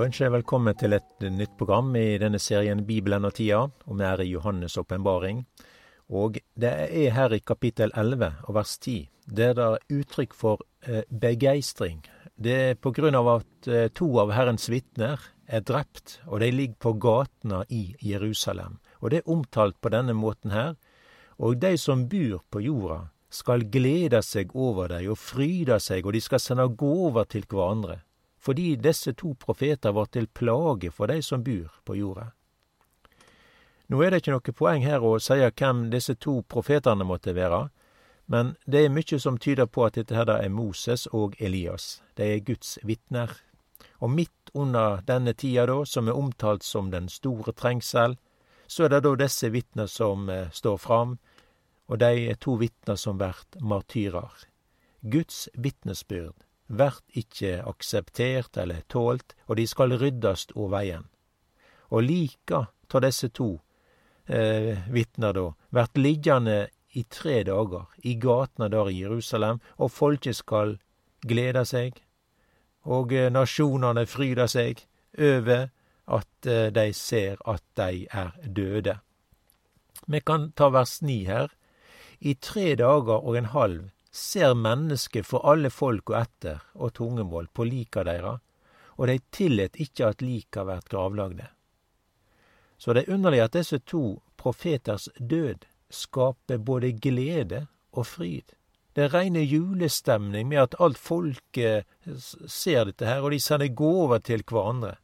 Da ønsker jeg velkommen til et nytt program i denne serien Bibelen og tida, og vi er i Johannes' åpenbaring. Og det er her i kapittel 11 og vers 10, det er uttrykk for eh, begeistring. Det er på grunn av at eh, to av Herrens vitner er drept, og de ligger på gatene i Jerusalem. Og det er omtalt på denne måten her. Og de som bor på jorda, skal glede seg over dem og fryde seg, og de skal sende gåver til hverandre fordi disse to profeter var til plage for de som bor på jorda. Nå er det ikke noe poeng her å si hvem disse to profetene måtte være, men det er mye som tyder på at dette her er Moses og Elias. De er Guds vitner. Og midt under denne tida, da, som er omtalt som den store trengsel, så er det da disse vitner som eh, står fram, og de er to vitner som blir martyrer. Guds vitnesbyrd vert ikkje akseptert eller tålt, og de skal ryddast av veien. Og lika ta desse to eh, vitner da, vert liggjande i tre dager i gatene der i Jerusalem, og folket skal glede seg, og eh, nasjonane fryder seg over at eh, de ser at de er døde. Vi kan ta vers ni her. I tre dager og en halv ser mennesket for alle folk og etter og tungemål på lika deira, og dei tillet ikkje at lika vert gravlagde. Så det er underlig at disse to profeters død skaper både glede og fryd. Det er reine julestemning med at alt folket ser dette her, og de sender gåver til hverandre.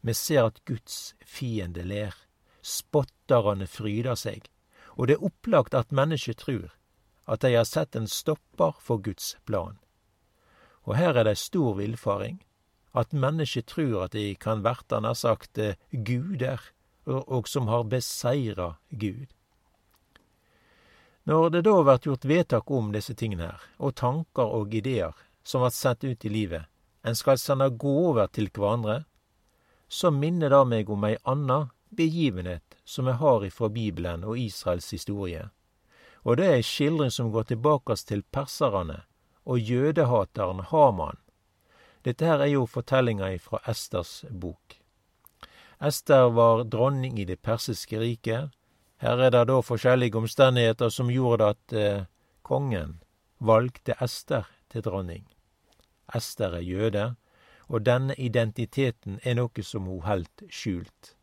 Vi ser at Guds fiende ler. Spotterne fryder seg. Og det er opplagt at mennesket trur at de har sett en stopper for Guds plan. Og her er det stor villfaring, at mennesket tror at de kan verta nær sagt guder, og, som har beseira Gud. Når det da blir gjort vedtak om disse tingene her, og tanker og ideer som blir sett ut i livet, en skal sende gåver til hverandre, så minner det meg om ei anna begivenhet som vi har ifra Bibelen og Israels historie og det er ei skildring som går tilbake til perserne og jødehateren Haman. Dette her er jo fortellinga fra Esters bok. Ester var dronning i det persiske riket. Her er det da forskjellige omstendigheter som gjorde at eh, kongen valgte Ester til dronning. Ester er jøde, og denne identiteten er noe som hun heldt skjult.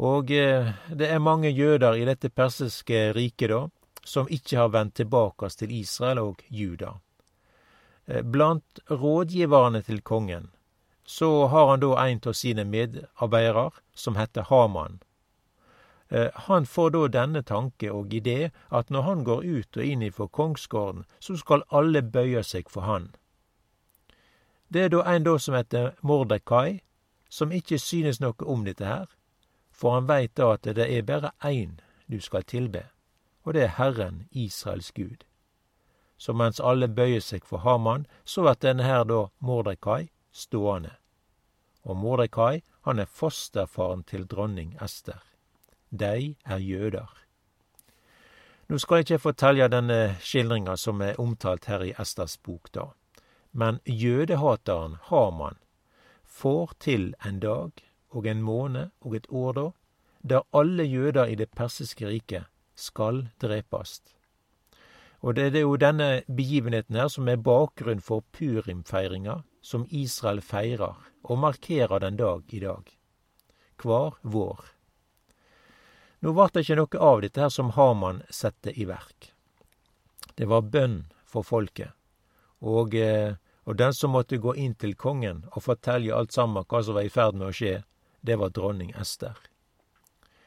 Og eh, det er mange jøder i dette persiske riket, da, som ikke har vendt tilbake til Israel og Juda. Eh, blant rådgiverne til kongen så har han da en av sine medarbeidere som heter Haman. Eh, han får da denne tanke og idé at når han går ut og inn ifra kongsgården, så skal alle bøye seg for han. Det er da en da som heter Mordekai, som ikke synes noe om dette her, for han veit da at det er bare én du skal tilbe, og det er Herren, Israels Gud. Så mens alle bøyer seg for Haman, så blir denne her da Mordekai stående. Og Mordekai, han er fosterfaren til dronning Ester. De er jøder. Nå skal jeg ikke fortelle denne skildringa som er omtalt her i Esters bok, da, men jødehateren Haman får til en dag og en måned og et år da, der alle jøder i det persiske riket skal drepast. Og det er jo denne begivenheten her som er bakgrunn for purimfeiringa som Israel feirer og markerer den dag i dag. Hver vår. Nå vart det ikke noe av dette her som Haman sette i verk. Det var bønn for folket, og, eh, og den som måtte gå inn til kongen og fortelle alt sammen hva som var i ferd med å skje, det var dronning Ester.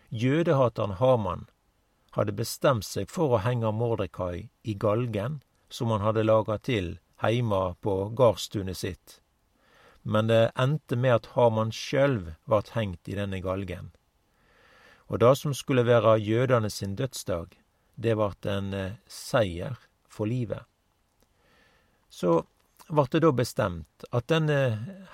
Jødehateren Haman hadde bestemt seg for å henge Mordekai i galgen som han hadde laga til heima på gardstunet sitt, men det endte med at Haman sjølv vart hengt i denne galgen. Og det som skulle være jødane sin dødsdag, det vart en eh, seier for livet. Så vart det da bestemt at denne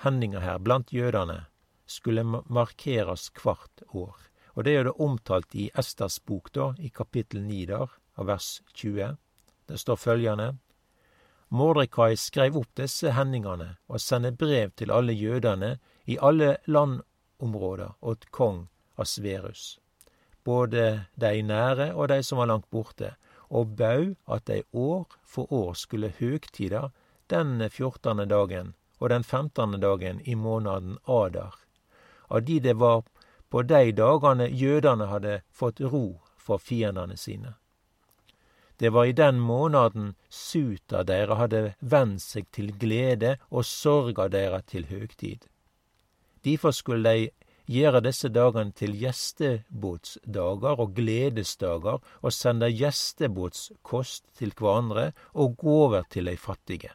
hendinga her blant jødane skulle markeres hvert år. Og det er det omtalt i Esters bok, da, i kapittel 9 der, av vers 20. Det står følgende. Mordekai skrev opp disse hendingene og sendte brev til alle jødene i alle landområder åt kong Asverus, både de nære og de som var langt borte, og bau at de år for år skulle høgtida den fjortende dagen og den femtande dagen i månaden Adar, av de det var på de dagane jødane hadde fått ro for fiendane sine. Det var i den månaden suta deira hadde vendt seg til glede og sorga deira til høgtid. Difor skulle dei gjøre disse dagene til gjestebåtsdagar og gledesdager og sende gjestebåtskost til hverandre og gåver til de fattige.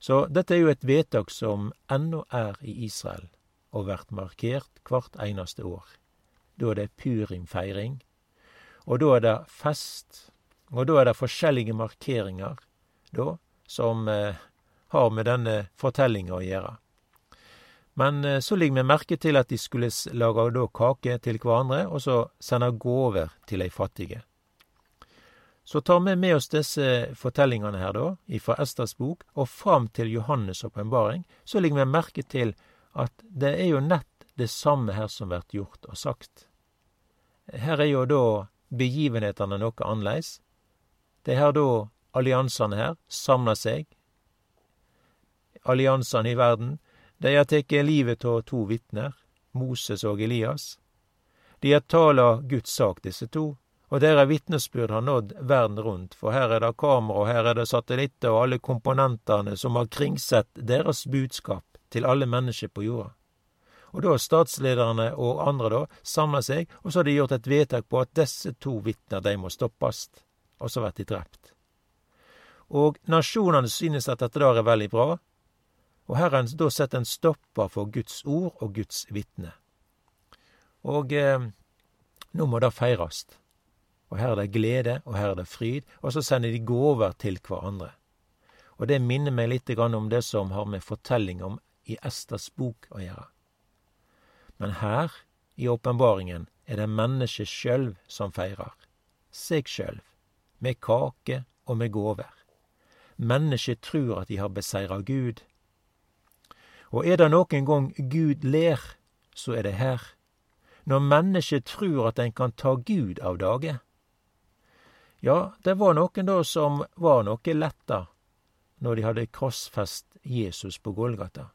Så dette er jo et vedtak som ennå er i Israel, og blir markert hvert eneste år. Da er det purimfeiring, og da er det fest, og da er det forskjellige markeringer da, som eh, har med denne fortellinga å gjøre. Men eh, så legger vi merke til at de skulle lage da kake til hverandre, og så sende gåver til de fattige. Så tar vi med oss disse fortellingene her, da, fra Esters bok, og fram til Johannes' åpenbaring, så legger vi merke til at det er jo nett det samme her som blir gjort og sagt. Her er jo da begivenhetene noe annerledes. Det er her da alliansene her samler seg. Alliansene i verden de har tatt livet av to vitner, Moses og Elias. De har tala Guds sak, disse to, og deres vitnesbyrd har nådd verden rundt, for her er det kamera, og her er det satellitter og alle komponentene som har kringsett deres budskap til alle mennesker på jorda. Og da har statslederne og andre da samla seg, og så har de gjort et vedtak på at disse to vitner, de må stoppast, og så blir de drept. Og nasjonene synes at dette der er veldig bra, og her har en da sett en stopper for Guds ord og Guds vitne. Og eh, nå må det feires. Og her er det glede, og her er det fryd, og så sender de gåver til hverandre. Og det minner meg litt om det som har med fortelling om i Esters bok å gjøre. Men her, i åpenbaringen, er det mennesket sjølv som feirer. Seg sjølv. Med kake og med gåver. Mennesket tror at de har beseira Gud, og er det noen gang Gud ler, så er det her. Når mennesket tror at en kan ta Gud av dage. Ja, det var noen da som var noe letta når de hadde krossfest Jesus på Golgata.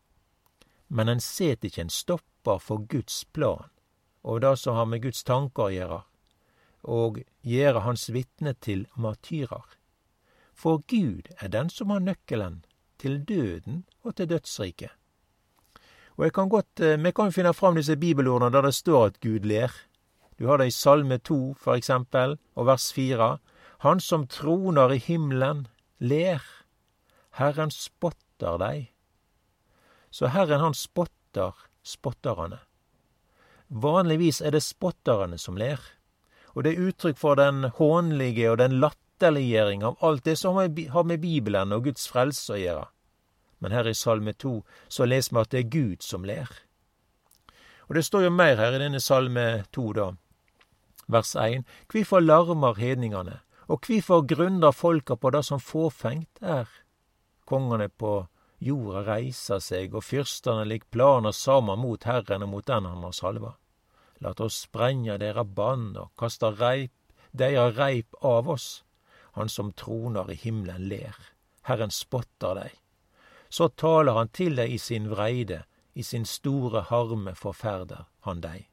Men en set ikke en stopper for Guds plan og det som har med Guds tanker å gjøre, og gjøre hans vitne til matyrer. For Gud er den som har nøkkelen til døden og til dødsriket. Og jeg kan godt, eh, Vi kan finne fram disse bibelordene der det står at Gud ler. Du har det i Salme 2, for eksempel, og vers 4. Han som troner i himmelen, ler. Herren spotter deg. Så Herren han spotter spotterne. Vanligvis er det spotterne som ler. Og det er uttrykk for den hånlige og den latterliggjøring av alt det som har med Bibelen og Guds frelse å gjøre. Men her i Salme 2 så leser vi at det er Gud som ler. Og det står jo mer her i denne Salme 2, da. Vers 1. Hvorfor larmer hedningane, og hvorfor grunner folka på det som fåfengt er? Kongane på jorda reiser seg, og fyrstene lik planer saman mot Herren og mot den han har salva. Lat oss sprenja deira bann og kasta reip, deira reip av oss. Han som troner i himmelen ler. Herren spotter dei så taler han til deg i sin vreide, i sin store harme forferder han deg.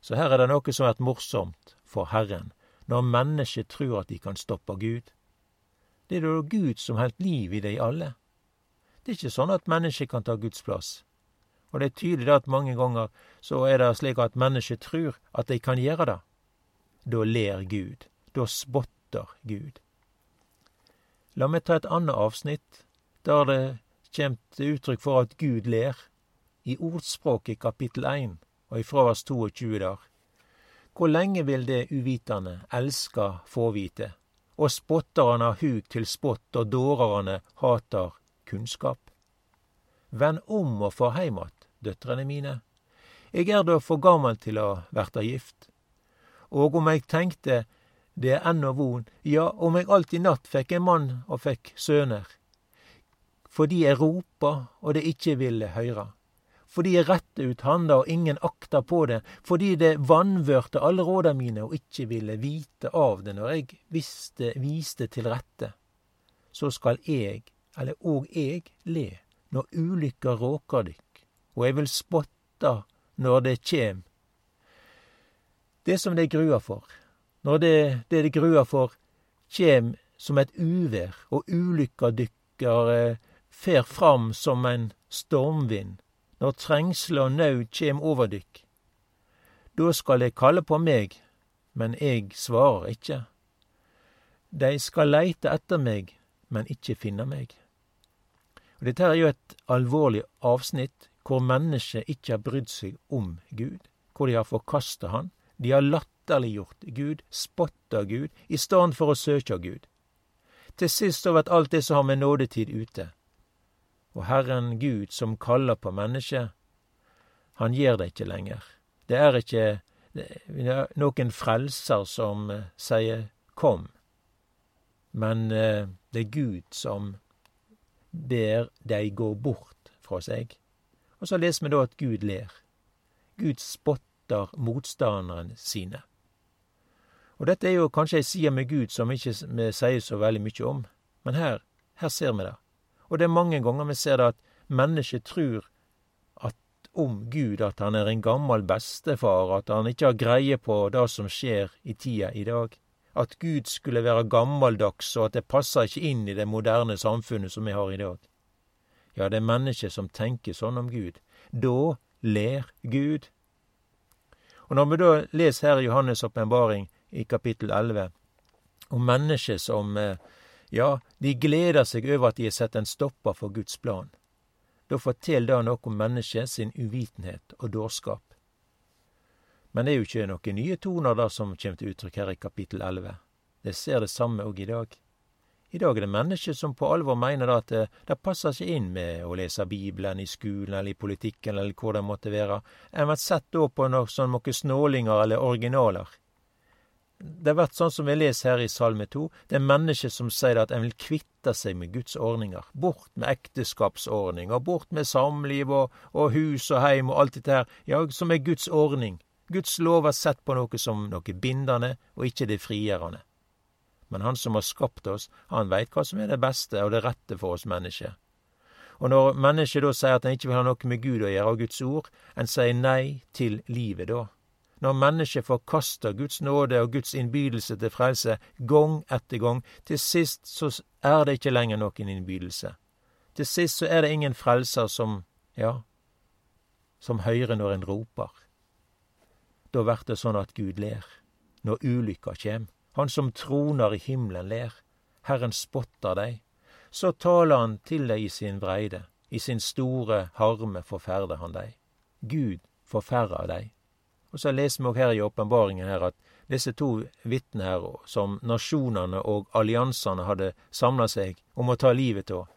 Så her er det noe som er morsomt for Herren, når mennesket tror at de kan stoppe Gud. Det er da Gud som holdt liv i dei alle. Det er ikke sånn at mennesket kan ta Guds plass. Og det er tydelig at mange ganger så er det slik at mennesket tror at de kan gjøre det. Da ler Gud. Da spotter Gud. La meg ta et annet avsnitt der det kjem til uttrykk for at Gud ler, i ordspråket kapittel 1 og ifra vers 22 der. Hvor lenge vil det uvitende elska fåvite, og spotterne har hug til spott, og dårerne hatar kunnskap? Vend om og få heim att, døtrene mine. Eg er da for gammel til å verta gift. Og om eg tenkte det er ennå von, ja, om eg alt i natt fikk en mann og fikk søner. Fordi eg ropa og det ikkje ville høyra. Fordi eg rette ut handa og ingen akta på det, fordi det vanvørte alle råda mine og ikkje ville vite av det når eg visste, viste til rette. Så skal eg, eller òg eg, le når ulykka råkar dykk, og eg vil spotta når det kjem. Det som det gruer for, når det, det det gruer for, kjem som et uvær, og ulykka dykkar eh, fer fram som en stormvind, når trengsle og naud kjem over dykk. Da skal de kalle på meg, men eg svarer ikkje. De skal leite etter meg, men ikkje finne meg. Og Dette er jo et alvorlig avsnitt hvor mennesket ikke har brydd seg om Gud, hvor de har forkasta Han. De har latterliggjort Gud, spotta Gud, i stedet for å søke Gud. Til sist har vært alt det som har med nådetid ute. Og Herren Gud som kaller på mennesket, han gir det ikke lenger. Det er ikke noen frelser som eh, sier kom, men eh, det er Gud som ber dei gå bort fra seg. Og så leser vi da at Gud ler. Gud spotter motstanderne sine. Og dette er jo kanskje ei side med Gud som ikke vi sier så veldig mye om, men her, her ser vi det. Og det er mange ganger vi ser det at mennesket tror at om Gud at han er en gammel bestefar, at han ikke har greie på det som skjer i tida i dag at Gud skulle være gammeldags, og at det passer ikke inn i det moderne samfunnet som vi har i dag. Ja, det er mennesker som tenker sånn om Gud. Da ler Gud. Og når vi da leser her Johannes' åpenbaring i kapittel 11 om mennesker som eh, ja, de gleder seg over at de har sett en stopper for Guds plan. Da forteller det noe om mennesket sin uvitenhet og dårskap. Men det er jo ikke noen nye toner da som kommer til uttrykk her i kapittel 11. Det ser det samme òg i dag. I dag er det mennesker som på alvor mener at det, det passer ikke inn med å lese Bibelen i skolen eller i politikken eller hvor det måtte være. En blir sett da på sånn noen snålinger eller originaler. Det vært sånn som vi leser her i Salme 2. Det er mennesker som sier at en vil kvitte seg med Guds ordninger. Bort med ekteskapsordninger, bort med samliv og, og hus og heim og alt dette her, ja, som er Guds ordning. Guds lov er sett på noe som noe bindende, og ikke det frigjørende. Men Han som har skapt oss, han veit hva som er det beste og det rette for oss mennesker. Og når mennesket da sier at en ikke vil ha noe med Gud å gjøre, og Guds ord, en sier nei til livet da. Når mennesket forkaster Guds nåde og Guds innbydelse til frelse gang etter gang, til sist så er det ikke lenger noen innbydelse. Til sist så er det ingen frelser som, ja, som hører når en roper. Da vert det sånn at Gud ler, når ulykka kjem. Han som troner i himmelen ler. Herren spotter dei. Så taler han til dei i sin vreide. I sin store harme forferder han dei. Gud forferder dei. Og så leser vi òg her i åpenbaringen her at disse to vitnene her, som nasjonene og alliansene hadde samla seg om å ta livet av,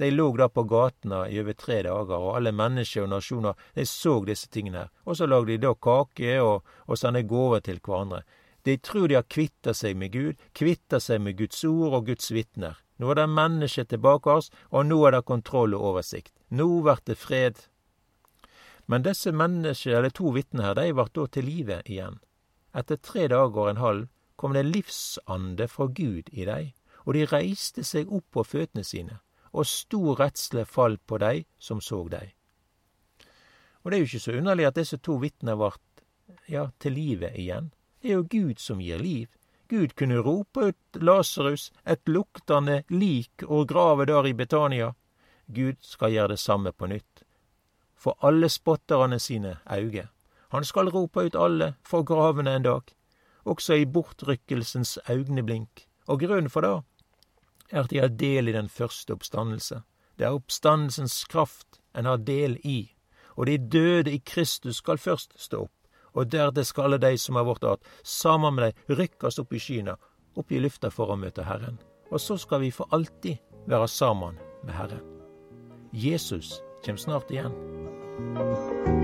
de lå da på gatene i over tre dager, og alle mennesker og nasjoner de så disse tingene her. Og så lagde de da kake og, og sendte gaver til hverandre. De tror de har kvitta seg med Gud, kvitta seg med Guds ord og Guds vitner. Nå er det mennesker tilbake oss, og nå er det kontroll og oversikt. Nå blir det fred. Men disse mennesker, eller to vitnene her, de ble da til live igjen. Etter tre dager og en halv kom det livsande fra Gud i dem, og de reiste seg opp på føttene sine og stor redsle falt på dei som såg dei. Og det er jo ikke så underlig at disse to vitnene vart ja, til livet igjen. Det er jo Gud som gir liv. Gud kunne rope ut Lasarus, et luktende lik og grave der i Betania. Gud skal gjøre det samme på nytt. For alle spotterne sine auge. Han skal rope ut alle for gravene en dag, også i bortrykkelsens augneblink. Og grunnen for det er at de har del i den første oppstandelse. Det er oppstandelsens kraft en har del i, og de døde i Kristus skal først stå opp, og deretter skal alle de som er vårt art, sammen med dei rykkes opp i skyna, opp i lufta for å møte Herren. Og så skal vi for alltid være sammen med Herren. Jesus kjem snart igjen.